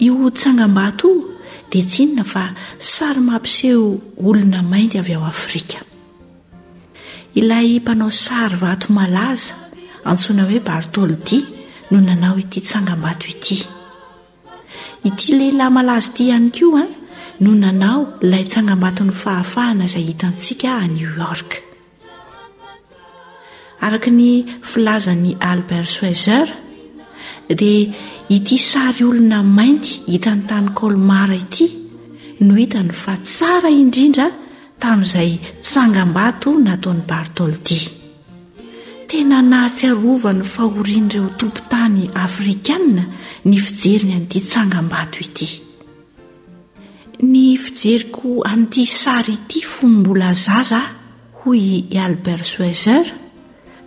Io tsangambato io dia tsy inona fa sary mampiseho olona mainty avy ao Afrika. Ilay mpanao sary vato malaza antsoina hoe Bartholdi no nanao ity tsangambato ity. Ity lehilahy malaza ity ihany koa no nanao ilay tsangambaton'ny fahafahana izay hitantsika à New York. Araka ny filazan'i Albert Schweitzer dia ity sary olona mainty hitany tany Colmar ity no hitany fa tsara indrindra tamin'izay tsangambato nataon'i Bartholdi. Tena nahatsiarova ny fahorian'ireo tompon-tany afrikana ny fijeriny an'ity tsangambato ity. Ny fijeriko an'ity sary ity fony mbola zaza aho, hoy i Albert Schweitzer,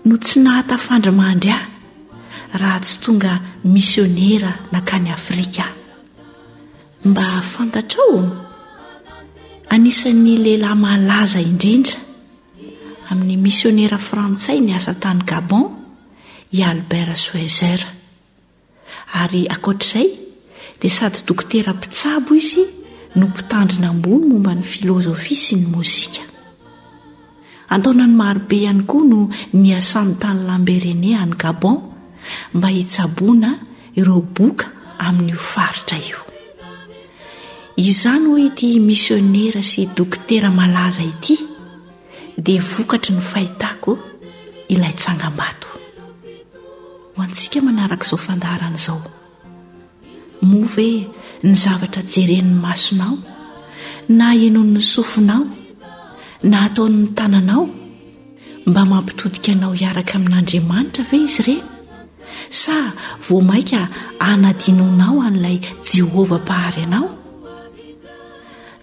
no tsy nahatafandry mandry ahy, raha tsy tonga misionera nankany Afrika aho. Mba fantatrao? Anisan'ny lehilahy malaza indrindra amin'ny misionera frantsay niasa tany Gabon i Albert Schweitzer. ary ankoatra izay dia sady dokotera mpitsabo izy no mpitandrina ambony momba ny filôzôfia sy ny mozika. An-taonany marobe ihany koa no niasany tany Lamberene any Gabon mba hitsaboana ireo boka amin'io faritra io. Izany hoy ity misionera sy dokotera malaza ity, dia vokatry ny fahitako ilay tsangambato. Ho antsika manaraka izao fandaharana izao, moa ve ny zavatra jeren'ny masonao na henon'ny sofinao na ataon'ny tananao mba mampitodika anao hiaraka amin'Andriamanitra ve izy ireny? Sa vao mainka hanadinoanao an'ilay Jehovah Mpahary anao?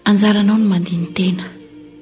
Anjaranao ny mandini-tena.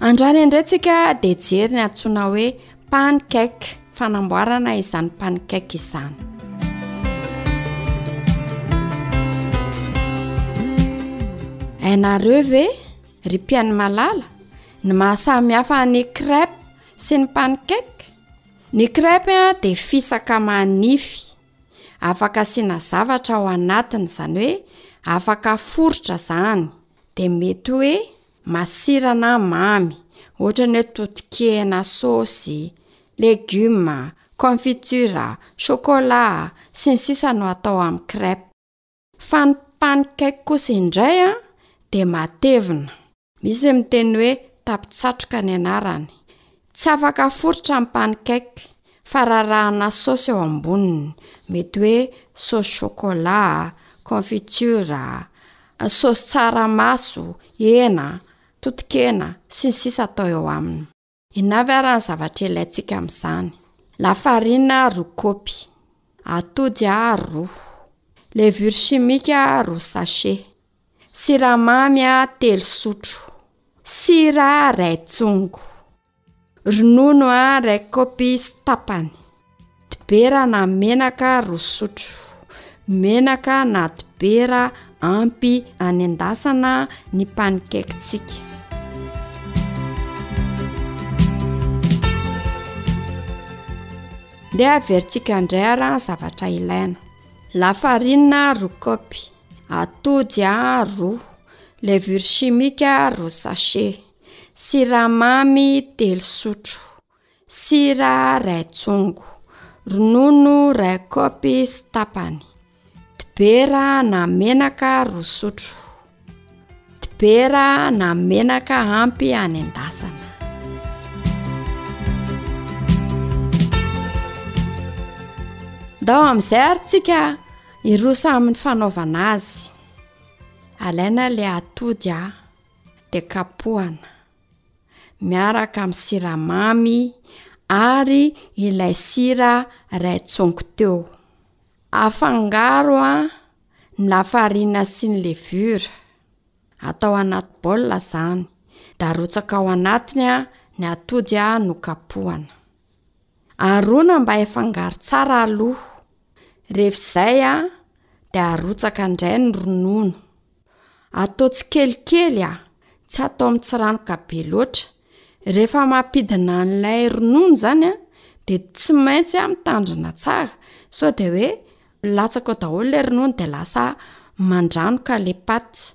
Androany indray tsika dia jery ny antsoina hoe pancake fanamboarana izany pancake izany. Hainareo ve ry mpihaino malala ny mahasamihafa ny crêpe sy ny pancake? Ny crêpe a dia fisaka manify, afaka asiana zavatra ao anatiny izany hoe afaka foritra zany. de mety hoe masira na mamy, ohatra ny hoe totokena, saosy, legioma, confiture, chocolat, sy ny sisa no atao amin'ny crêpe. Fa ny pancake kosa indray an, dia matevina. Misy ny miteny hoe tapitsatroka ny anarany. Tsy afaka aforitra ny pancake fa rarahana saosy eo amboniny, mety hoe saosy chocolat, confiture, saosy tsaramaso, hena, totokena, sy ny sisa atao eo aminy. Inona avy ary ny zavatra ilaintsika amin'izany? Lafarina roa kopy, atody roa, levure chimique roa sachet, Siramamy telo sotro. Sira ray tsongo. Ronono ray kaopy sy tapany. Dibera na menaka roa sotro. Menaka na dibera ampy anendasana ny pancake-tsika. Dia averintsika indray ara zavatra ilaina. Lafarinina roa kaopy. Atody roa, levure chimique roa sachet, siramamy telo sotro, sira ray tsongo, ronono ray kaopy sy tapany, dibera na menaka roa sotro, dibera na menaka ampy anendasana. Ndao amin'izay ary tsika Hiroso amin'ny fanaovana azy. Alaina ilay atody a, dia kapohana miaraka amin'ny siramamy ary ilay sira iray tsongo teo. Afangaro a ny lafarina sy ny levure. Atao anaty bol izany, dia arotsaka ao anatiny a ny atody a nokapohana. Arona mba hifangaro tsara aloha, rehefa izay dia arotsaka indray ny ronono. Atao tsikelikely, tsy atao mitsiranoka be loatra. Rehefa mampidina an'ilay ronono izany dia tsy maintsy mitandrina tsara sao dia hoe latsaka ao daholo ilay ronono dia lasa mandranoka ilay pâte.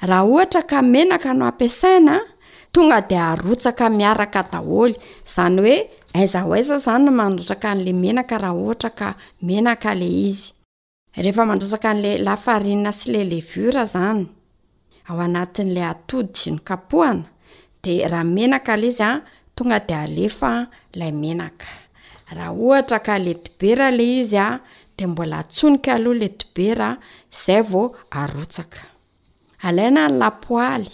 Raha ohatra ka menaka no ampiasaina, tonga dia arotsaka miaraka daholo. Izany hoe aiza ho aiza izany no mandrotsaka an'ilay menaka raha ohatra ka menaka ilay izy. Rehefa mandrotsaka an'ilay lafarinina sy ilay levure izany ao anatin'ilay atody nokapohana, De raha menaka le izy a, tonga de alefa lay menaka. Raha ohatra ka le dibera le izy a, de mbola atsonika aloha le dibera zay vao arotsaka. Alaina ny lapoaly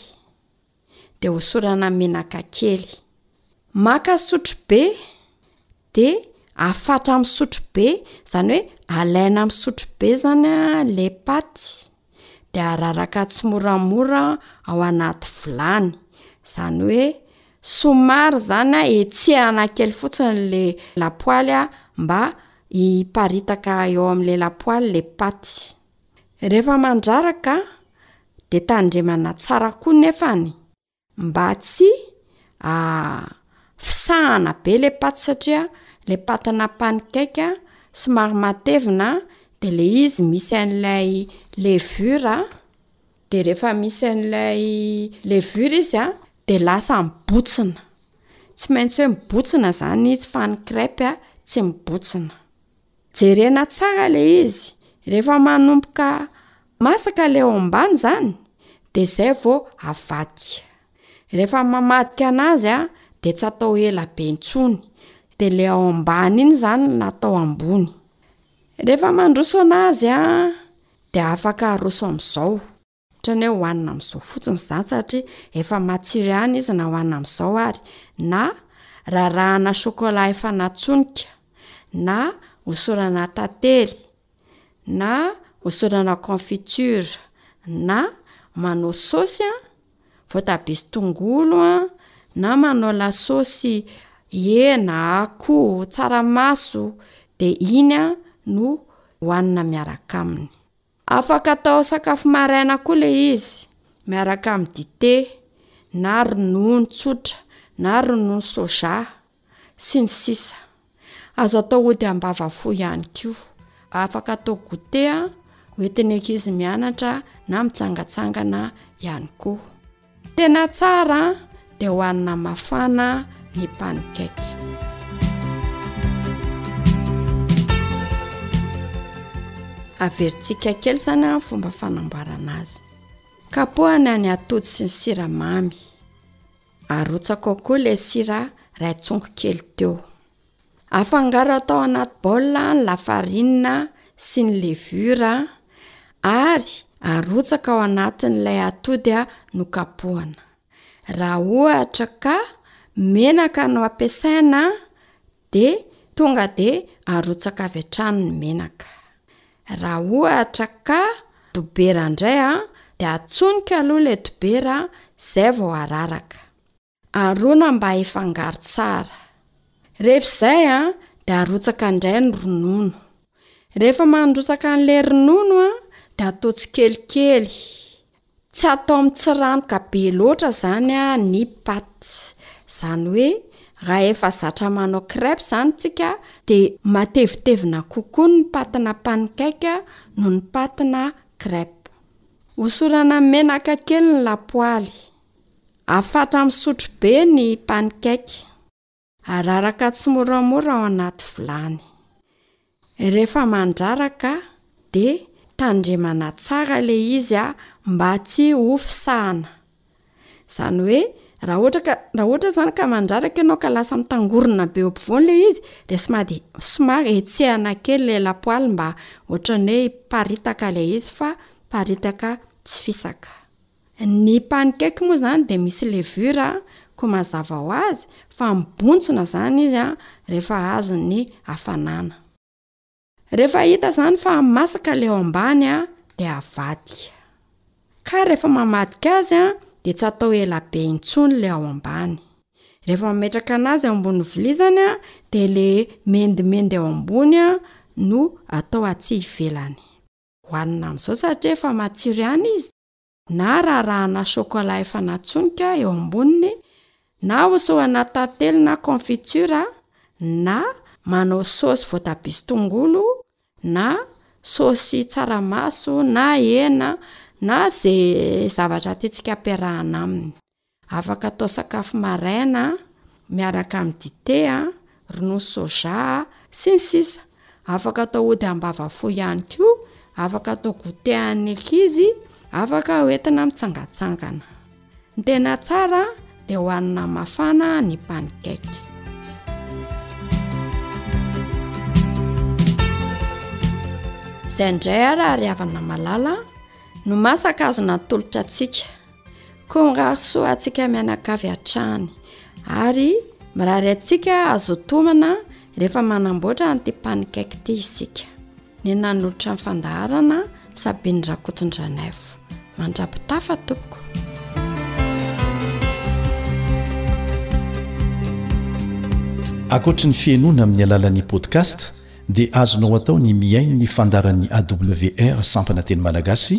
de osorana menaka kely. Maka sotrobe de afatra amin'ny sotrobe, zany hoe alaina amin'ny sotrobe zany a le paty. de araraka tsimoramora ao anaty vilany, zany hoe somary zany a etsehana kely fotsiny le lapoaly a mba hiparitaka eo amle lapoaly le paty, rehefa mandraraka de tandremana tsara koa nefany. Mba tsy fisahana be le paty satria le patina pancake a somary matevina de le izy misy an'ilay levure a, de rehefa misy an'ilay levure izy a de lasa mibontsina, tsy maintsy hoe mibontsina zany izy fa ny crèpe a tsy mibontsina. Jerena tsara le izy, rehefa manomboka masaka le ao ambany zany de zay vao avadika, rehefa mamadika anazy a de tsy atao ela be intsony de le ao ambany iny zany no atao ambony, rehefa mandroso anazy a de afaka aroso amizao. Ohatran'ny hoe hohanina amin'izao fotsiny izany satria efa matsiro ihany izy na hohanina amin'izao ary, na rarahana chocolat efa natsonika, na hosorana tantely, na hosorana confiture, na manao saosy an, voatabia sy tongolo an, na manao lasosy hena, akoho, tsaramaso, dia iny an no hohanina miaraka aminy. Afaka atao sakafo maraina koa ilay izy, miaraka amin'ny dite, na ronono tsotra, na ronono soja, sy ny sisa Azo atao ody am-bava fohy ihany koa. Afaka atao goûter hoentin'ny ankizy mianatra na mitsangatsangana ihany koa. Tena tsara dia hohanina mafana ny pancake. Averintsika kely izany ny fomba fanamboarana azy. Kapohana ny atody sy ny siramamy. Arotsaka ao koa ilay sira iray tsongo kely teo. Afangaro atao anaty bol ny lafarinina sy ny levure ary arotsaka ao anatin'ilay atody nokapohana. Raha ohatra ka menaka no ampiasaina dia tonga dia arotsaka avy hatrany ny menaka. Raha ohatra ka dobera indray dia atsonika aloha ilay dobera izay vao araraka. Arona mba hifangaro tsara. Rehefa izay an, dia arotsaka indray ny ronono. Rehefa mandrotsaka an'ilay ronono an, dia atao tsikelikely. Tsy atao mitsiranoka be loatra izany an ny pâte. Izany hoe raha efa zatra manao crêpe izany tsika dia matevitevina kokoa ny pâte-na pancake noho ny pâte-na crêpe. Hosorana menaka kely ny lapoaly. Afatra amin'ny sotrobe ny pancake. Araraka tsimoramora ao anaty vilany. Rehefa mandraraka dia tandremana tsara ilay izy mba tsy ho fisahana. Izany hoe raha ohatra ka raha ohatra izany ka mandraraka ianao ka lasa mitangorona be eo ampovoany ilay izy dia somady- somary hetsehana kely ilay lapoaly mba ohatran'ny hoe hiparitaka ilay izy fa hiparitaka tsy fisaka. Ny pancake moa zany dia misy levure a, koa mazava ho azy fa mibontsina zany izy a rehefa azon'ny hafanana. Rehefa hita zany fa masaka le ao ambany a dia avadika. Ka rehefa mamadika azy a dia tsy atao ela be intsony le ao ambany. Rehefa mametraka anazy eo ambony vilia zany a dia le mendimendy eo ambony a no atao atsy ivelany. Hohanina am'zao satria efa matsiro ihany izy. na raharahanà chocolat efa natsonika eo amboniny, na hoseho anaty tantely na confiture, na manao saosy voatabia sy tongolo, na saosy tsaramaso na hena na izay zavatra tiantsika ampiarahana aminy. Afaka atao sakafo maraina miaraka amin'ny dite, ronono soja, sy ny sisa Afaka atao ody am-bava fohy ihany koa, afaka atao goûter an'ny ankizy, afaka hoentina mitsangantsangana. Ny tena tsara dia hohanina mafana ny pancake. Izay indray ary ry havana malala no masaka azo natolotra antsika. Koa mirary soa antsika mianakavy hatrany ary mirary antsika azo tomana rehefa manamboatra an'ity pancake ity isika. Ny nanolotra ny fandaharana Sabine Rakotondranaivo. Mandrapitafa tompoko. Ankoatry ny fihainoana amin'ny alalan'ny podcast dia azonao atao ny mihaino ny fandaran'ny AWR sampana teny malagasy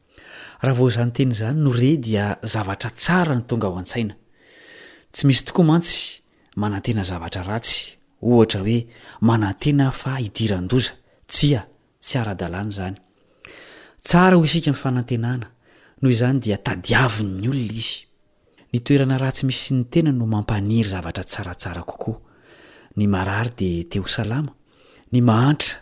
Raha vao izany teny izany no re dia zavatra tsara no tonga ao an-tsaina. Tsy misy tokoa mantsy manantena zavatra ratsy, ohatra hoe manantena aho fa hidiran-doza, tsia, tsy ara-dalàna izany. Tsara ho isika ny fanantenana, noho izany dia tadiavin'ny olona izy. Ny toerana ratsy misy ny tena no mampaniry zavatra tsaratsara kokoa. Ny marary dia te ho salama, ny mahantra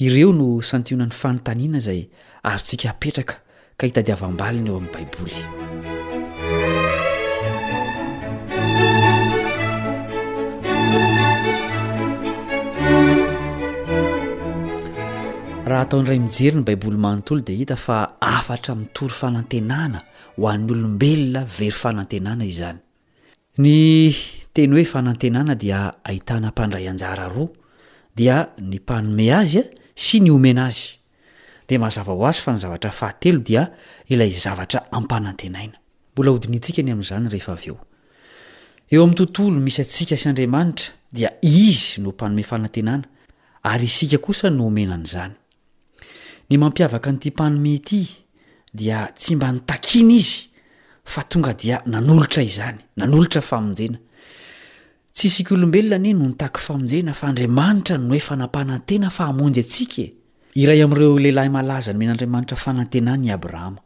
Ireo no santionan'ny fanontaniana izay azontsika apetraka ka itadiavam-baliny ao amin'ny Baiboly. Raha atao indray mijery ny Baiboly manontolo dia hita fa hafatra mitory fanantenana ho an'ny olombelona very fanantenana izany. Ny teny hoe fanantenana dia ahitana mpandray anjara roa, dia ny mpanome azy sy ny omena azy. Dia mazava ho azy fa ny zavatra fahatelo dia ilay zavatra ampanantenaina. Mbola hodinihintsika ny amin'izany rehefa avy eo. Eo amin'ny tontolo misy antsika sy Andriamanitra dia Izy no mpanome fanantenana ary isika kosa no omena an'izany. Ny mampiavaka an'ity mpanome ity dia tsy mba nitakiana izy fa tonga dia nanolotra izany, nanolotra famonjena. Tsy isika olombelona anie no nitaky famonjena fa Andriamanitra no efa nampanantena fa hamonjy antsika e. Iray amin'ireo lehilahy malaza nomen'Andriamanitra fanantenana i Abrahama.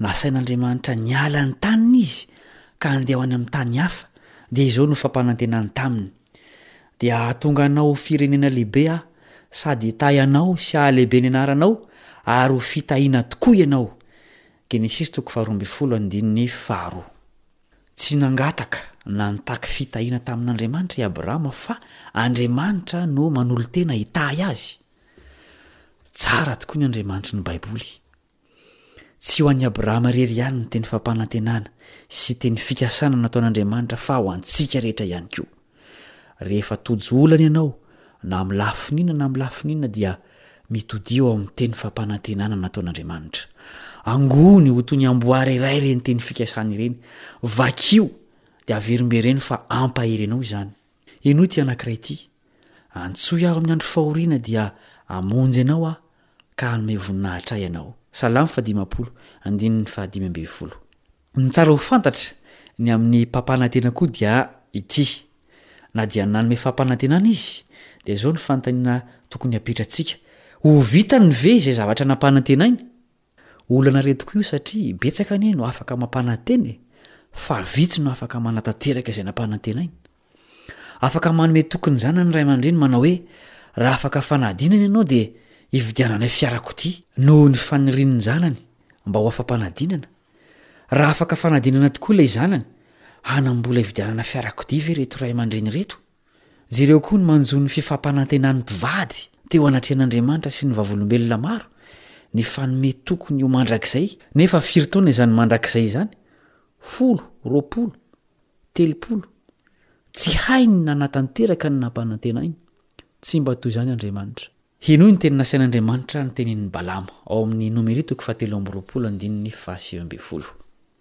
Nasain'Andriamanitra niala ny taniny izy ka handeha ho any amin'ny tany hafa, dia izao no fampanantenany taminy. dia hahatonga anao ho firenena lehibe Aho, sady hitahy anao sy hahalehibe ny anaranao, ary ho fitahiana tokoa ianao. Genesisy toko faharoa ambin'ny folo andininy faharoa. Tsy nangataka na nitaky fitahiana tamin'Andriamanitra i Abrahama fa Andriamanitra no manolo-tena hitahy azy. Tsara tokoa ny Andriamanitry ny Baiboly. Tsy ho an'i Abrahama irery ihany ny teny fampanantenana sy teny fikasana nataon'Andriamanitra fa ho antsika rehetra ihany koa. Rehefa tojo olana ianao na amin'ny lafiny inona na amin'ny lafiny inona dia mitodio ao amin'ny teny fampanantenana nataon'Andriamanitra. Angony ho toy ny amboara iray ireny teny fikasana ireny. Vakio dia averimbereno fa ampahery anao izany. Henoy ity anankiray ity, Antsoy aho amin'ny andro fahoriana dia hamonjy anao aho ka hanome voninahitra ahy ianao. Salamo fahadimampolo, andininy fahadimy ambin'ny folo. Ny tsara ho fantatra ny amin'ny mpampanantena koa dia ity, na dia nanome fampanantenana izy, dia izao ny fanontaniana tokony hapetratsika, Ho vitany ve izay zavatra nampanantenainy? Olana re tokoa io satria betsaka anie no afaka mampanantena e, fa vitsy no afaka manatanteraka izay nampanantenainy. Afaka manome toky ny zanany ny ray aman-dreny manao hoe raha afaka fanadinana ianao dia hividiananay fiarakodia noho ny fanirian'ny zanany mba ho afa-panadinana. Raha afaka fanadinana tokoa ilay zanany, hanam-bola hividianana fiarakodia ve ireto ray aman-dreny ireto? Jereo koa ny manjo ny fifampanantenan'ny mpivady teo anatrehan'Andriamanitra sy ny vavolombelona maro, ny fanome tokony ho mandrakizay, nefa firy taona izany mandrakizay izany? Folo, roapolo, telopolo? Tsy hainy ny nanatanteraka ny nampanantenainy. Tsy mba toy izany Andriamanitra. Henoy ny teny nasain'Andriamanitra notenenin'i Balama, ao amin'ny Nomeria toko fahatelo amby roapolo andininy fahasivy ambin'ny folo.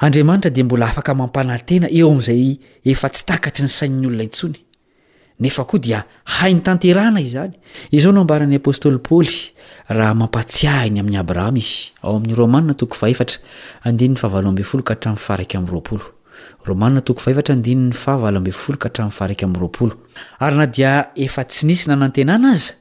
Andriamanitra dia mbola afaka mampanantena eo amin'izay efa tsy takatry ny sain'ny olona intsony, nefa koa dia hainy tanterahana izany. Izao no ambaran'ny apostoly Paoly raha mampatsiahy ny amin'i Abrahama izy, ao amin'ny Romana toko fahefatra andininy fahavalo ambin'ny folo ka hatramin'ny faha-iraika amby roapolo. Romana toko fahefatra andininy fahavalo ambin'ny folo ka hatramin'ny faha-iraika amby roapolo. Ary na dia efa tsy nisy nanantenana aza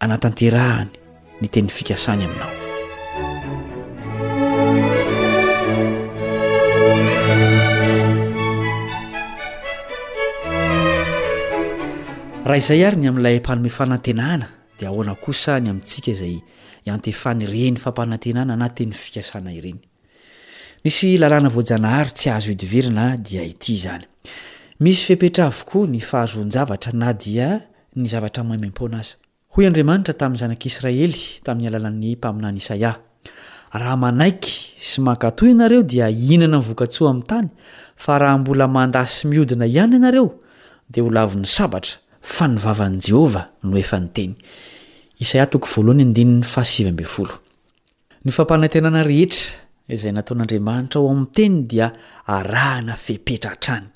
hanatanterahany ny teny fikasany aminao raha izay ary ny amin'ilay mpanome fanantenana dia ahoana kosa ny amintsika izay iantefan'ireny fampanantenana na teny fikasana ireny Misy lalàna voajanahary tsy azo idivirana dia ity izany. Misy fepetra avokoa ny fahazoan-javatra na dia ny zavatra maimaim-poana aza. Hoy Andriamanitra tamin'ny zanak'Israely tamin'ny alalan'ny mpaminany Isaia, Raha manaiky sy mankatò ianareo dia hihinana ny voka-tsoa amin'ny tany, fa raha mbola mandà sy miodina ihany ianareo, dia ho lavon'ny sabatra, fa ny vavan'i Jehovah no efa niteny. Isaia toko voalohany andininy fahasivy ambin'ny folo. Ny fampanantenana rehetra izay nataon'Andriamanitra ao amin'ny Teniny dia arahana fepetra hatrany.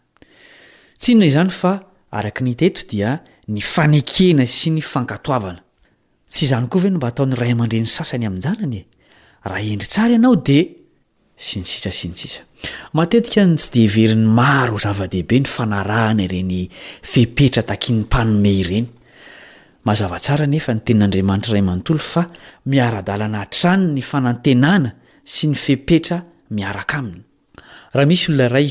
Tsy inona izany fa, araka ny hita eto, dia ny fanekena sy ny fankatoavana. Tsy izany koa ve no mba ataon'ny ray aman-dreny sasany amin-janany e? Raha hendry tsara ianao dia sy ny sisa sy ny sisa matetika ny tsy dia heverin'ny maro ho zava-dehibe ny fanarahana ireny fepetra takin'ny mpanome ireny mazava tsara nefa ny tenin'andriamanitra iray manontolo fa miara-dalana hatrany ny fanantenana sy ny fepetra miaraka aminy raha misy olona iray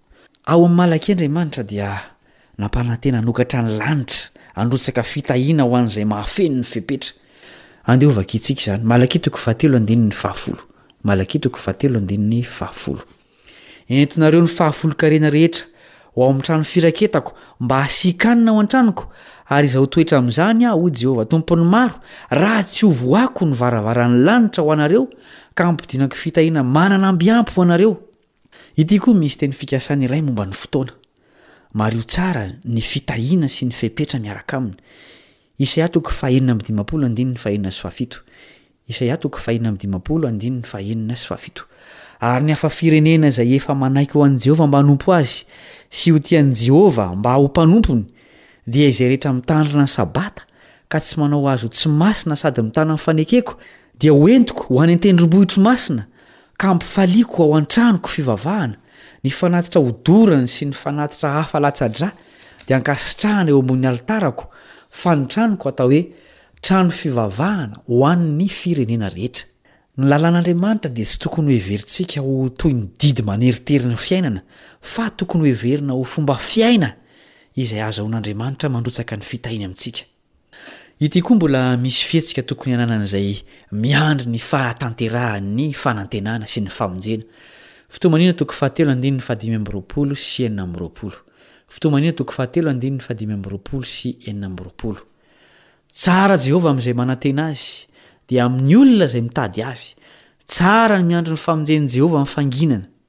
Ao amin'ny Malaki Andriamanitra dia nampanantena hanokatra ny lanitra handrotsaka fitahiana ho an'izay mahafeno ny fepetra. Andeha ho vakintsika izany. Malaki toko fahatelo andininy fahafolo. Malaki toko fahatelo andininy fahafolo. Entinareo ny fahafolon-karena rehetra ho ao amin'ny trano firaketako mba hasiaka hanina ao an-tranoko, ary izaho hitoetra amin'izany aho, hoy Jehovah Tompon'ny maro, raha tsy hovohako ny varavaran'ny lanitra ho anareo ka hampidinako fitahiana manana ambiampy ho anareo. Ity koa misy teny fikasana iray momba ny fotoana. Mariho tsara ny fitahiana sy ny fepetra miaraka aminy. Isaia toko fahenina amby dimampolo andininy fahenina sy fahafito. Isaia toko fahenina amby dimampolo andininy fahenina sy fahafito. Ary ny hafa firenena izay efa manaiky ho an'i Jehovah mba hanompo azy sy ho tia an'i Jehovah mba ho mpanompony, dia izay rehetra mitandrina ny Sabata ka tsy manao azy ho tsy masina sady mitana ny fanekeko, dia ho entiko ho any an-tendrombohitro masina Ka ampifaliako ao an-tranoko fivavahana, ny fanatitra odorany sy ny fanatitra hafa latsa-drà dia ankasitrahana eo ambonin'ny alitarako, fa ny tranoko hatao hoe trano fivavahana ho an'ny firenena rehetra. Ny lalàn'Andriamanitra dia tsy tokony hoheverintsika ho toy ny didy maneritery ny fiainana, fa tokony hoheverina ho fomba fiaina izay ahazahoan'Andriamanitra mandrotsaka ny fitahiny amintsika. Ity koa mbola misy fihetsika tokony hananan'izay miandry ny fahatanterahan'ny fanantenana sy ny famonjena. Fitomanina toko fahatelo andininy fahadimy amby roapolo sy enina amby roapolo. Fitomanina toko fahatelo andininy fahadimy amby roapolo sy enina amby roapolo. Tsara Jehovah amin'izay manantena azy, dia amin'ny olona izay mitady azy. Tsara ny miandry ny famonjen'i Jehovah amin'ny fanginana.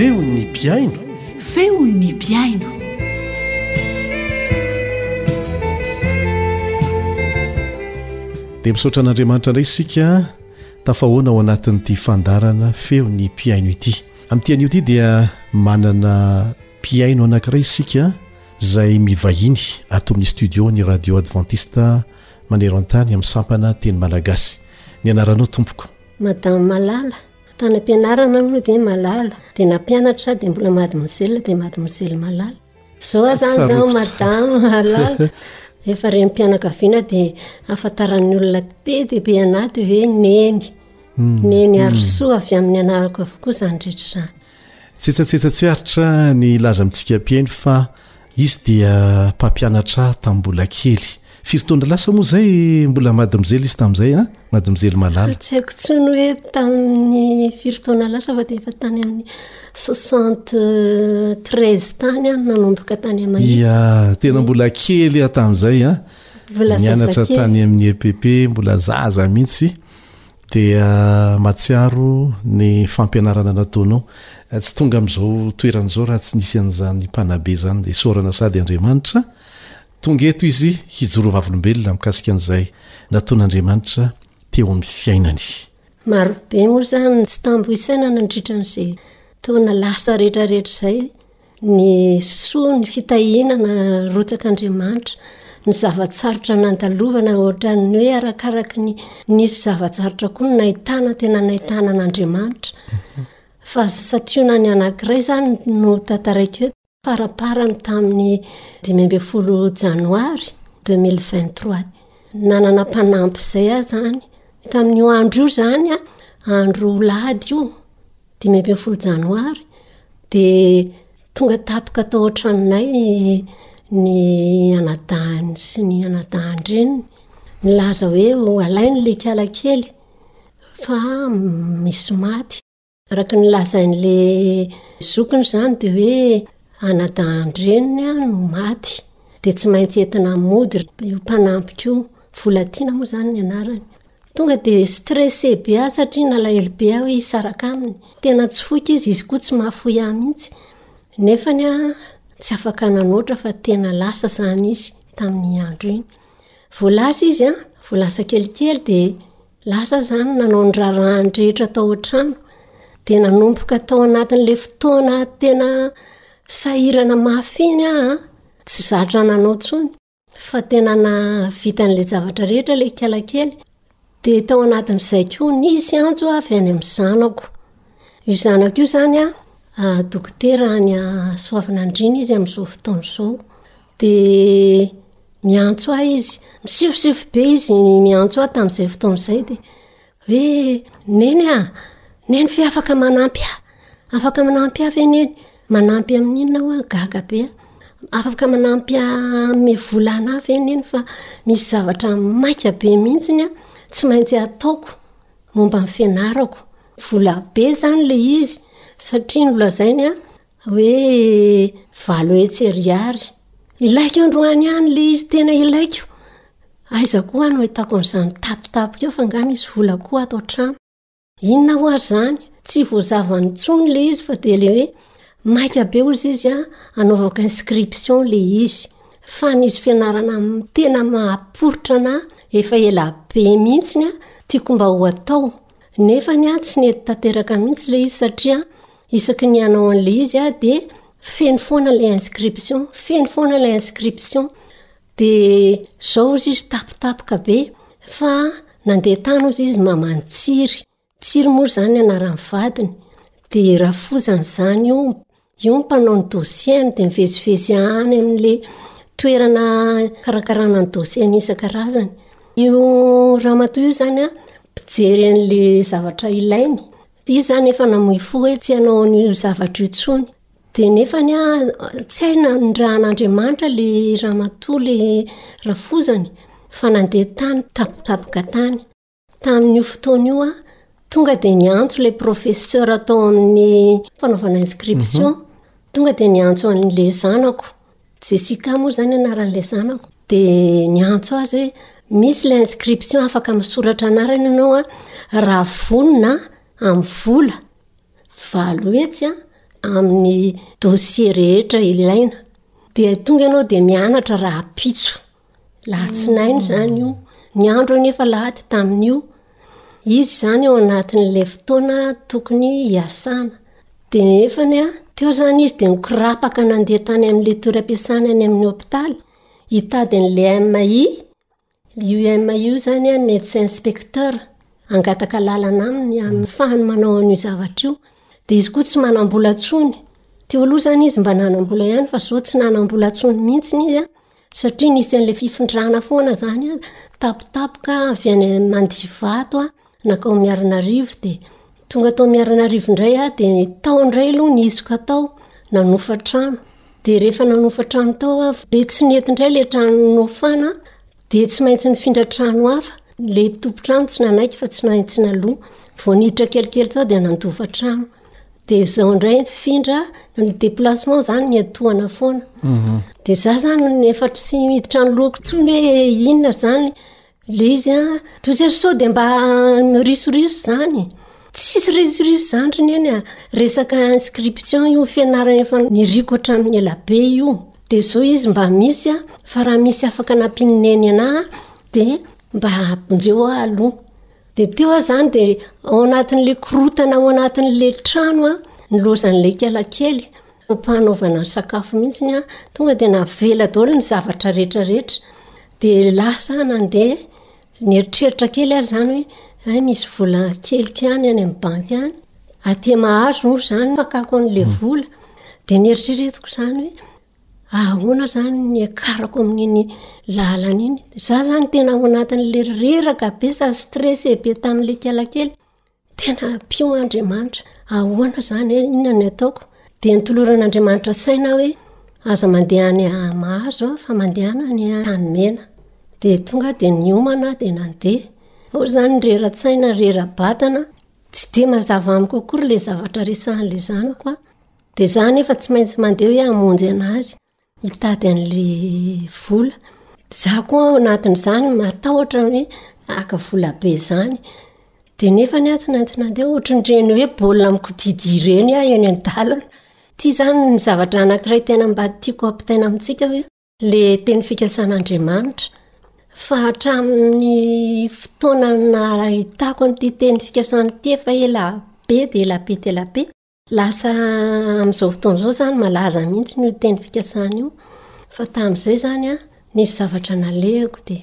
Feon'ny mpihaino. Feon'ny mpihaino. Dia misaotra an'Andriamanitra indray isika tafahoana ao anatin'ity fandarana feon'ny mpihaino ity. Amin'ity anio ity dia manana mpihaino anankiray isika izay mivahiny ato amin'ny studio ny radio adventiste maneran-tany amin'ny sampana teny malagasy ny anaranao tompoko madame malala tany am-pianarana aloha dia malala dia nampianatra dia mbola mademoiselle dia mademoiselle malala zao aza any zao madame malala efa reny mpianakaviana dia afantaran'ny olona be dia be anah dia hoe neny Neniarosoa avy amin'ny anarako avokoa izany rehetra izany. Tsetsatsetsa tsy aritra ny hilaza amintsika mpihaino fa izy dia mpampianatra ahy tamin'ny mbola kely. Firy taona lasa moa izay mbola madimozely izy tamin'izay an? Madimozely malala. Tsy haiko intsony hoe tamin'ny firy taona lasa fa dia efa tany amin'ny soixante treize tany aho nanomboka tany Mahitsy. Ia, tena mbola kely aho tamin'izay an. Mbola zazakely. Nianatra tany amin'ny EPP, mbola zaza mihitsy. dia mahatsiaro ny fampianarana nataonao tsy tonga amin'izao toerana izao raha tsy nisy an'izany mpanabe izany dia isaorana sady andriamanitra tonga eto izy hijoro vavolombelona mikasika an'izay nataon'andriamanitra teo amin'ny fiainany marobe moa izany tsy tambo isaina nandritra an'izay taona lasa rehetrarehetra izay Ny soa, ny fitahiana na rotsaka Andriamanitra. Ny zava-tsarotra nandalovana ohatran'ny hoe arakaraky ny nisy zava-tsarotra koa ny nahitana tena nahitana an'Andriamanitra. Mhm. Fa sationany anankiray izany no tantaraiko eto faraparany tamin'ny dimy ambin'ny folo janoary 2023. Nanana mpanampy izay aho izany. Tamin'io andro io izany, andro lahady io, dimy ambin'ny folo janoary, dia tonga tapoka tao an-tranonay ny anadahiny sy ny anadahin-dreniny. Nilaza hoe ho alainy ilay kiala kely fa misy maty. Araka ny lazain'ilay zokiny izany dia hoe anadahin-dreniny no maty, dia tsy maintsy entina mody io mpanampiko io. Volatiana moa izany ny anarany. Tonga dia stressé be aho satria nalahelo be aho hoe hisaraka aminy. Tena tsy foiko izy, izy koa tsy mahafoy ahy mihitsy. Nefany aho tsy afaka nanoatra fa tena lasa izany izy tamin'iny andro iny. Vao lasa izy an, vao lasa kelikely dia lasa aho izany nanao ny raharahany rehetra tao an-trano. Dia nanomboka tao anatin'ilay fotoana tena sahirana mafy iny aho an, tsy zatra nanao intsony. fa tena nahavita an'la javatra rehetra la ikalakely de tao anatin'izay ko nisy antso avy any am' zanako io zanako io zany a ah, dokotera any a soavinandriana izy am'izao fotoana izao de miantso ahy izy misifosifo be izy miantso ahy tam'izay fotoana izay de Hoe, Neny a! Neny ve afaka manampy ahy? Afaka manampy ahy ve Neny? Manampy amin'inona hoa? Gaga be aho. Afaka manampy ahy amin'ny vola anah ve Neny fa misy zavatra maika be mihitsiny an, tsy maintsy ataoko momba ny fianarako. Vola be izany ilay izy satria nolazainy an, hoe valo hetsy ariary. Ilaiko androany ihany ilay izy tena ilaiko. Aiza koa no ahitako an'izany tapitapika eo fa nga misy vola koa ato an-trano. Inona ho azy izany? Tsy voazavany intsony ilay izy fa dia ilay hoe maika be hozy izy an, anaovako inscription ilay izy. Fa nisy fianarana tena mahaporitra anà efa ela be mihitsy ny tiako mba ho atao. nefa ny ahy tsy nety tanteraka mihitsy le izy satria isaky ny anao an'le izy ah de feno foana le inscription feno foana la inscription de zao ozy izy tapitapoka be fa nandeha tany ozy izy mamany tsiry tsiry moa zany anaran'ny vadiny de rafozany zany io Io ny mpanao ny dossier-ny dia mivezivezy any amin'ilay toerana hikarakarana ny dossier-ny isan-karazany. Io ramatoa io izany an, mpijery an'ilay zavatra ilainy. Izy izany efa namoy fo hoe tsy hanao an'io zavatra io intsony. Dia nefany an, tsy hay nanirahan'Andriamanitra ilay ramatoa ilay rafozany fa nandeha tany, tampotampoka tany. Tamin'io fotoana io an, tonga dia niantso ilay professeur atao amin'ny fanaovana inscription, mhm. tonga dia niantso an'ilay zanako, Jessica moa izany anaran'ilay zanako, dia niantso azy hoe misy ilay inscription afaka misoratra anarana ianao an, raha vonona amin'ny vola, valo hetsy an, amin'ny dossier rehetra ilaina. Dia tonga ianao dia mianatra rahampitso. Lahatsinainy izany io. Ny andro anefa lahady tamin'io. Izy izany ao anatin'ilay fotoana tokony hiasana. Dia nefany a, teo izany izy dia nikorapaka nandeha tany amin'ilay toeram-piasana any amin'ny hôpitaly, hitady an'ilay MI. Io MI io izany a, médecin inspecteur. Hangataka alalana aminy ahafahany manao an'io zavatra io. Dia izy koa tsy manam-bola intsony. Teo aloha izany izy mba nanam-bola ihany fa izao tsy nanam-bola intsony mihitsy izy an. satria nisy an'la fifindrana foana zany a tapotapoka avy any mandivato a nakao miarina rivo de tonga atao miarina rivo indray a de tao indray aloha ny isoka tao nanofa trano de rehefa nanofa trano tao a de tsy nety indray le trano nofana de tsy maintsy nifindra trano hafa le tompon-trano tsy nanaiky fa tsy nahintsy naloa vao niditra kelikely tao de nandofa trano de zao indray nifindra ny déplacement zany miatohana foana mhm. de za zany ny efa tsy miditra ny loko tsony hoe inona zany le izy a tosa so de mba norisorisy zany tsisy risirisy zany ry neny a resaka inscription io fianarana efa niriko hatramin'ny elabe io de zao izy mba misy a fa raha misy afaka nampinneny ana de mba bonjeo a aloha Dia teo aho izany dia ao anatin'ilay korotana ao anatin'ilay trano aho, ny lozan'ilay kialakely, ampanaovana sakafo mihitsy ny ahy, tonga dia navela daholo ny zavatra rehetrarehetra. Dia lasa aho nandeha, nieritreritra kely aho izany hoe hay misy vola keliko ihany any amin'ny banky any, aty mahazo moa izany ny fakako an'ilay vola. Dia noeritreretiko izany hoe Ahoana izany ny hiakarako amin'iny lalana iny? Izaho izany tena ao anatin'ilay reraka be sady stress be tamin'ilay kela kely. Tena ampio aho Andriamanitra. Ahoana izany e? Inona no ataoko? Dia notoloran'Andriamanitra saina aho hoe aza mandeha any Mahazo aho fa mandehana any Antanimena. Dia tonga aho dia niomana aho dia nandeha. Ao izany ny rera-tsaina, rera-batana. Tsy dia mazava amiko akory ilay zavatra resahin'ilay zanako an. Dia za nefa tsy maintsy mandeha hoe hamonjy an'azy, hitady an'le vola. Za koa ao anatin'izany matahotra hoe haka vola be zany. Dia nefany aho tsy maintsy nandeha, ohatran'ireny hoe baolina mikodidi ireny aho eny an-dalana. Ity zany ny zavatra anakiray tena mba tiako ampitaina amintsika hoe, le teny fikasan'Andriamanitra. Fa hatramin'ny fotoana nahitako an'ity teny fikasana ity efa ela be dia ela be dia ela be. Lasa amin'izao fotoana izao izany malaza mihitsy io teny fikasana io. Fa tamin'izay izany an, nisy zavatra nalehako dia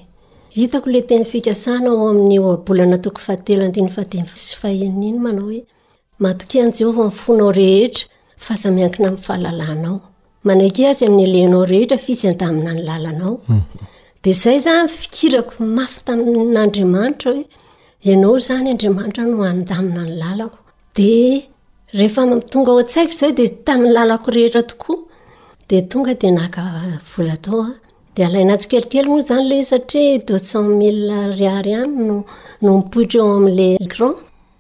hitako ilay teny fikasana ao amin'ny ohabolana toko fahatelo andininy fahadimy sy fahenina iny manao hoe, Matokia an'i Jehovah amin'ny fonao rehetra, fa aza miankina amin'ny fahalalanao. manaiky azy amin'ny lehinao rehetra fitsy andamina ny lalanao mhm. de zay zany fikirako mafy tamin'andriamanitra hoe ianao zany andriamanitra no andamina ny lalako de rehefa tonga ao an-tsaiko zay de tamin'ny lalako rehetra tokoa de tonga de naka vola tao a de alaina tsy kelikely moa zany le satria deuxcent mille riary any no no mipoitra eo am'le ecran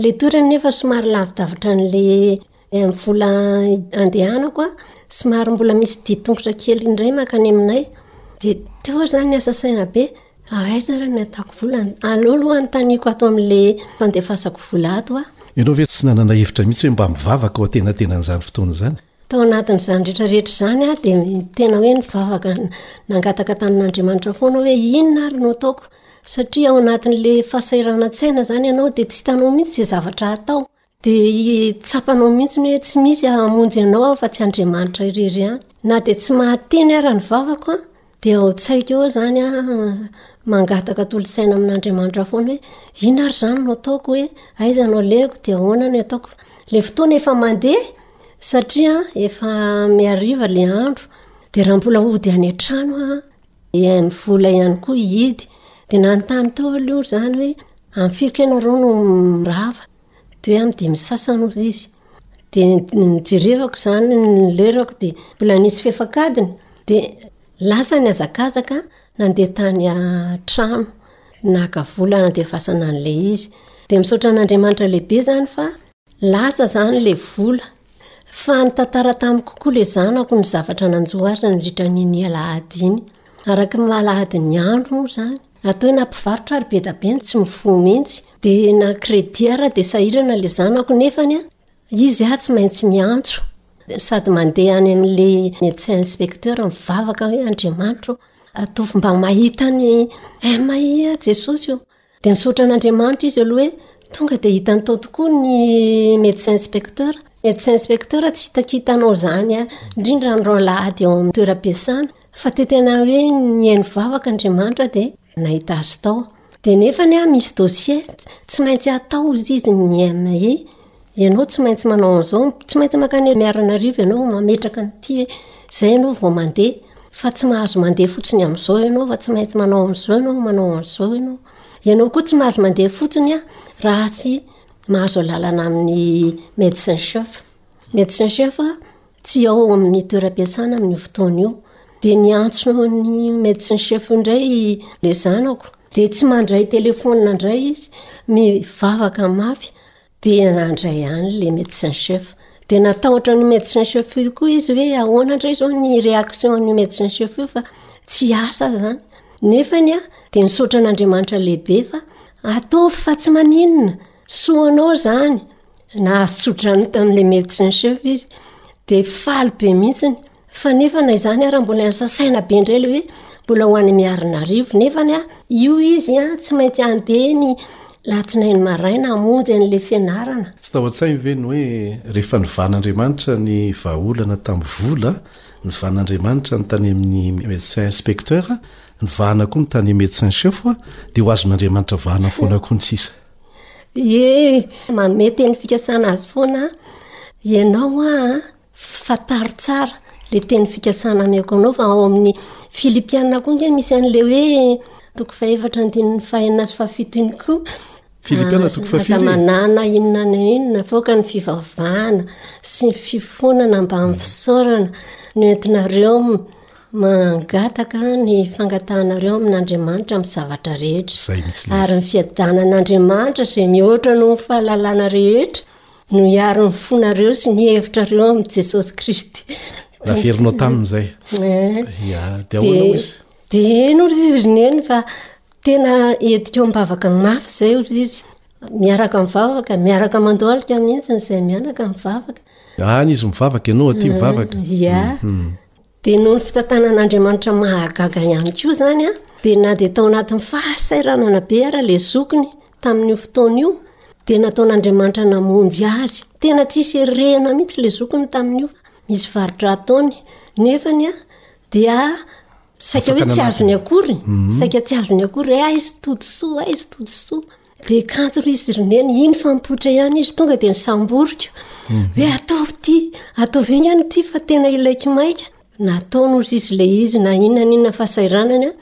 Ilay tour nefa somary lavidavitra an'ilay vola andehanako an, somary mbola misy dian-tongotra kely indray mankany aminay. Dia teo aho izany niasa saina be, aiza ary no hataoko vola? Aleo aloha anontaniako ato amin'ilay fandefasako vola ato aho. Ianao ve tsy nanana hevitra mihitsy hoe mba mivavaka ho antenatenan'izany fotoana izany? Tao anatin'izany rehetra rehetra izany aho dia tena hoe nivavaka nangataka tamin'Andriamanitra foana hoe inona ary no ataoko? Satria ao anatin'ilay fahasahiranan-tsaina izany ianao dia tsy hitanao mihitsy izay zavatra hatao. Dia tsapanao mihitsy hoe tsy misy hamonjy anao afa-tsy Andriamanitra irery ihany. Na dia tsy mahateny ara ny vavako an! Dia ao an-tsaiko ao izany mangataka tolosaina amin'Andriamanitra foana hoe inona ary izany no ataoko hoe aiza no alehako dia ahoana no ataoko. Ilay fotoana efa mandeha satria efa mihariva ilay andro dia raha mbola hody any an-trano aho dia vola ihany koa hihidy. Dia nanontany tao aloha izany hoe amin'ny firy kay nareo no mirava. Dia hoe amin'ny dimy sy sasany hoy izy. Dia nojerevako izany ny lerako dia mbola nisy fefak'adiny, dia lasa nihazakazaka nandeha tany an-trano naka vola handevasana an'ilay izy. Dia misaotra an'Andriamanitra lehibe izany fa lasa izany ilay vola. Fa nitantara tamiko koa ilay zanako ny zavatra nanjo azy nandritra an'iny alahady iny. Araka ny alahadin'ny andro moa izany. Atao na mpivarotra ary be da be ny tsy mifoha mihitsy dia na crédit ary dia sahirana ilay zanako nefany a izy a tsy maintsy miantso sady mandeha any amin'ilay médecin inspecteur mivavaka hoe Andriamanitra o ataovy mba mahita ny MI a Jesosy o dia misaotra an'Andriamanitra izy aloha hoe tonga dia hitany tao tokoa ny médecin inspecteur médecin inspecteur tsy hitakita anao izany indrindra andro alahady ao amin'ny toeram-piasana Fa te tena hoe nihaino vavaka Andriamanitra dia nahita azy tao. Dia nefa ny aho misy dossier, tsy maintsy atao izy izy ny MI. Ianao tsy maintsy manao an'izao, tsy maintsy mankany Miaranarivo ianao mametraka an'ity hoe izay ianao vao mandeha. Fa tsy mahazo mandeha fotsiny amin'izao ianao fa tsy maintsy manao an'izao ianao, manao an'izao ianao. Ianao koa tsy mahazo mandeha fotsiny raha tsy mahazo alalana amin'ny médecin chef. Médecin chef tsy ao amin'ny toeram-piasana amin'io fotoana io dia niantso ny médecin chef indray ilay zanako dia tsy mandray telefaonina indray izy mivavaka mafy dia nandray ihany ilay médecin chef dia natahotra an'io médecin chef io koa izy hoe ahoana indray izao ny réaction an'io médecin chef io fa tsy asa izany nefany an dia nisaotra an'Andriamanitra lehibe fa ataovy fa tsy maninona soa anao izany Nahazo tsodrano tamin'ilay Medecin Chef izy dia faly be mihitsiny fa nefa na izany ary mbola sasaina be indray ilay hoe mbola ho any Miarinarivo nefa ny ahy io izy a tsy maintsy andeha ny latsinainy maraina hamonjy an'ilay fianarana. Tsy tao an-tsainy ve ny hoe rehefa nivan'Andriamanitra ny vahaolana tamin'ny vola, nivan'Andriamanitra ny tany amin'ny Medecin Inspecteur, nivahana koa ny tany Medecin Chef dia ho azon'Andriamanitra vahana foana koa ny sisa? Ie, manome teny fikasana azy foana ianao an, fantaro tsara le teny fikasana ameko anao fa ao amin'ny filipiana koa nge misy an'le hoe toko fahefatra andininy fahenina sy fahafito iny koa, Filipiana toko fahafiry e. Aza manana inona na inona avoaka ny fivavahana sy ny fifonana mba amin'ny fisaorana no entinareo Mangataka ny fangatahanareo amin'Andriamanitra amin'ny zavatra rehetra, ary ny fiadanan'Andriamanitra izay mihoatra noho ny fahalalana rehetra no hiaro ny fonareo sy ny hevitrareo amin'i Jesosy Kristy. Naverinao tamin'izay. Dia ahoana izy? Dia eny ozy izy ry neny fa tena edika ao am-bavaka mafy izay ozy izy. Miaraka mivavaka, miaraka mandohalika mihitsy izay mianaka mivavaka. Any izy mivavaka, ianao aty mivavaka. Ia. Dia noho ny fitantanan'Andriamanitra mahagaga ihany koa izany an, dia na dia tao anatin'ny fahasairanana be ara ilay zokiny tamin'io fotoana io, dia nataon'Andriamanitra namonjy azy. Tena tsisy rena mihitsy ilay zokiny tamin'io, misy varotra ataony, nefany an, dia saika hoe tsy azony akory, saika tsy azony akory, aizy tojo soa, aizy tojo soa. Be kanto ry izy ry neny, iny fa mipoitra ihany izy, tonga dia nisamborika. Mhm. Hoe ataovy ity, ataovy ingany ity fa tena ilaiko maika. Nataony hozy izy ilay izy na inona na inona fahasahiranany a.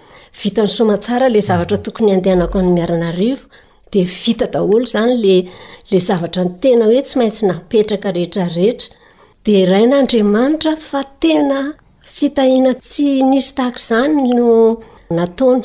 Vitany soamantsara ilay zavatra tokony handehanako any Miarinarivo. Dia vita daholo izany ilay ilay zavatra ny tena hoe tsy maintsy napetraka rehetrarehetra. Dia rain'Andriamanitra fa tena fitahiana tsy nisy tahaka izany no nataony.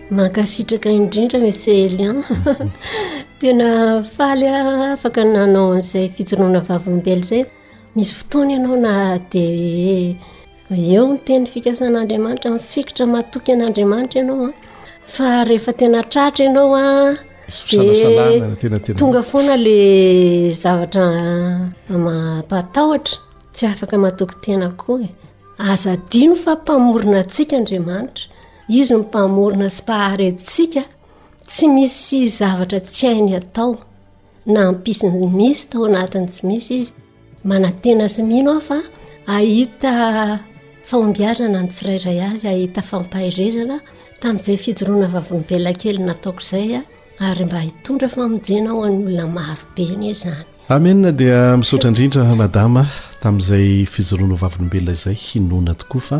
Mankasitraka indrindra Monsieur Elian. Tena faly afaka nanao an'izay fijoroana vavolombelona izay. Misy fotoana ianao na dia eo ny teny fikasan'Andriamanitra, mifikitra matoky an'Andriamanitra ianao an. Fa rehefa tena tratra ianao an, dia tonga foana ilay zavatra mampatahotra, tsy afaka matoky tena koa e. Aza adino fa mpamorona antsika Andriamanitra. Izy no mpamorona sy mpahary antsika tsy misy zavatra tsy hainy atao na hampisy ny misy tao anatin'ny tsy misy izy manantena sy mino aho fa ahita fahombiazana ny tsirairay avy ahita fampaherezana tamin'izay fijoroana vavolombelona kely nataoko izay a ary mba hitondra famonjena ho an'ny olona marobe ny izany amena dia misaotra indrindra madama tamin'izay fijoroana vavolombelona izay hinoana tokoa fa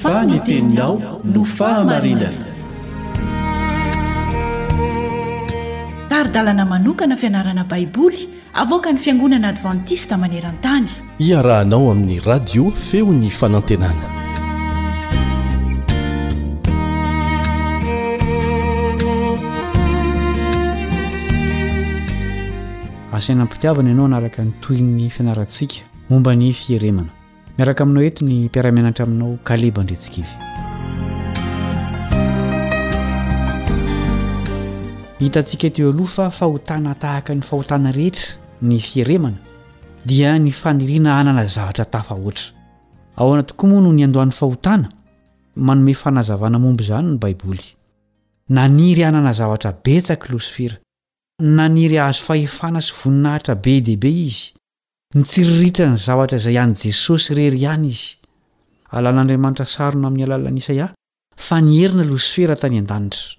fa ny teninao no fahamarinana tari-dalana manokana fianarana baiboly avoaka ny fiangonana advantista maneran-tany Iarahanao amin'ny radio feo ny fanantenana. Asaina am-pitiavana ianao hanaraka ny tohin'ny fianarantsika momba ny fieremana. Miaraka aminao eto ny mpiara-mianatra aminao Kaleb Andretsikivy. Hitantsika eto aloha fa fahotana tahaka ny fahotana rehetra ny fieremana. dia ny faniriana hanana zavatra tafahoatra. Ahoana tokoa moa no niandohan'ny fahotana? Manome fanazavana momba izany ny Baiboly. Naniry hanana zavatra betsaka i Losifera. Naniry hahazo fahefana sy voninahitra be dia be izy. Nitsiriritra ny zavatra izay an'i Jesosy irery ihany izy. Alan'Andriamanitra sarona amin'ny alalan'i Isaia fa nierina Losifera tany an-danitra.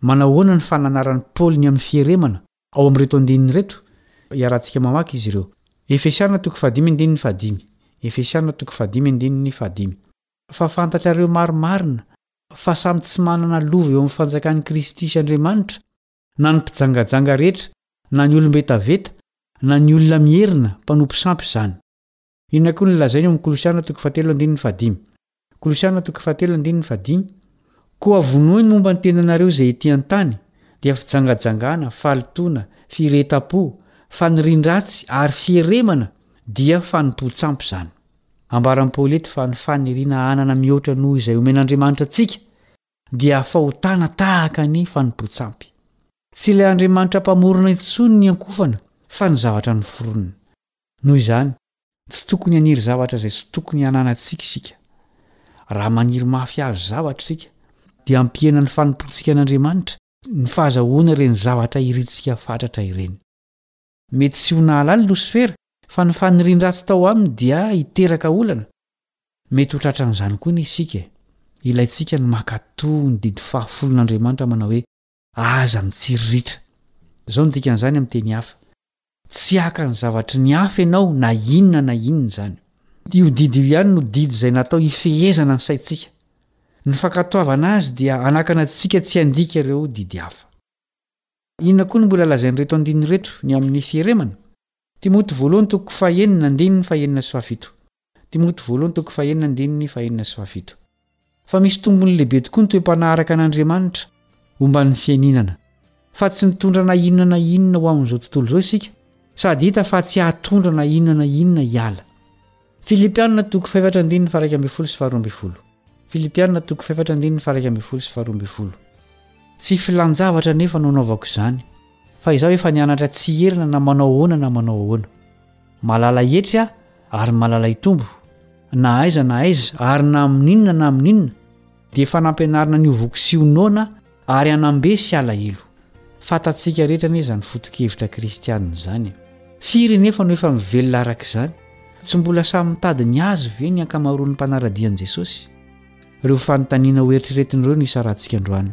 Manao ahoana ny fananaran'i Paoly ny amin'ny fieremana ao amin'ireto andininy ireto? Iarahantsika mamaky izy ireo. Efesiana toko fahadimy andininy fahadimy. Efesiana toko fahadimy andininy fahadimy. Fa fantatrareo marimarina fa samy tsy manana lova eo amin'ny fanjakan'i Kristy sy Andriamanitra na ny mpijangajanga rehetra na ny olom-betaveta na ny olona mierina mpanompo sampy izany. Inona koa no lazainy ao amin'ny Kolosiana toko fahatelo andininy fahadimy? Kolosiana toko fahatelo andininy fahadimy, Koa vonoy ny momba ny tenanareo izay ety an-tany, dia fijangajangana, fahalitoana, firehetam-po, fanirian-dratsy, ary fieremana, dia fanompoan-tsampy izany. Ambaran'i Paoly eto fa ny faniriana hanana mihoatra noho izay omen'Andriamanitra antsika dia fahotana tahaka ny fanompoan-tsampy. Tsy ilay Andriamanitra Mpamorona intsony ny iankofana fa ny zavatra noforonina. Noho izany, tsy tokony haniry zavatra izay tsy tokony hananantsika isika. Raha maniry mafy hahazo zavatra isika, dia hampihena ny fanompoantsika an'Andriamanitra ny fahazahoana ireny zavatra irintsika fatratra ireny. Mety tsy ho nahalala i Losifera fa ny fanirian-dratsy tao aminy dia hiteraka olana. Mety ho tratran'izany koa ny isika e! Ilaintsika ny mankatò ny didy fahafolon'Andriamanitra manao hoe, Aza mitsiriritra. Izao no dikan'izany amin'ny teny hafa, Tsy haka ny zavatry ny hafa ianao na inona na inona izany. Io didy io ihany no didy izay natao hifehezana ny saintsika. Ny fankatoavana azy dia hanakana antsika tsy handika ireo didy hafa. Inona koa no mbola lazain'ireto andininy ireto ny amin'ny fieremana? Timoty Voalohany toko faha enina, andininy faha enina sy faha fito. Timoty voalohany toko fahenina andininy fahenina sy fahafito. Fa misy tombony lehibe tokoa ny toe-panaraka an'Andriamanitra omba ny fianinana, fa tsy nitondra na inona na inona ho amin'izao tontolo izao isika, sady hita fa tsy hahatondra na inona na inona hiala. Filipiana toko fahefatra andininy faha-iraika ambin'ny folo sy faharoa ambin'ny folo. Filipiana toko fahefatra andininy faha-iraika ambin'ny folo sy faharoa ambin'ny folo. Tsy filan-javatra anefa no anaovako izany, fa izaho efa nianatra tsy hiherina na manao ahoana na manao ahoana. Malala hietry aho ary malala hitombo, na aiza na aiza ary na amin'inona na amin'inona, dia efa nampianarina ny ho voky sy ho noana ary hanam-be sy halahelo. Fantatsika rehetra anie izany foto-kevitra kristianina izany e! Firy anefa no efa mivelona araka izany? Tsy mbola samy mitady ny azy ve ny ankamaroan'ny mpanara-dia an'i Jesosy? Ireo fanontaniana hoeritreretina ireo no hisarahantsika androany.